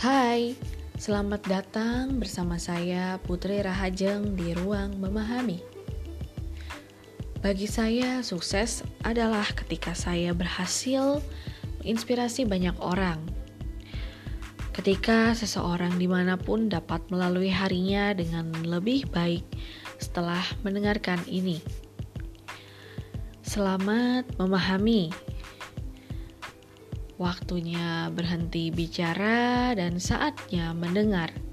Hai, selamat datang bersama saya Putri Rahajeng di Ruang Memahami. Bagi saya, sukses adalah ketika saya berhasil menginspirasi banyak orang. Ketika seseorang di mana pun dapat melalui harinya dengan lebih baik setelah mendengarkan ini. Selamat memahami Waktunya berhenti bicara dan saatnya mendengar.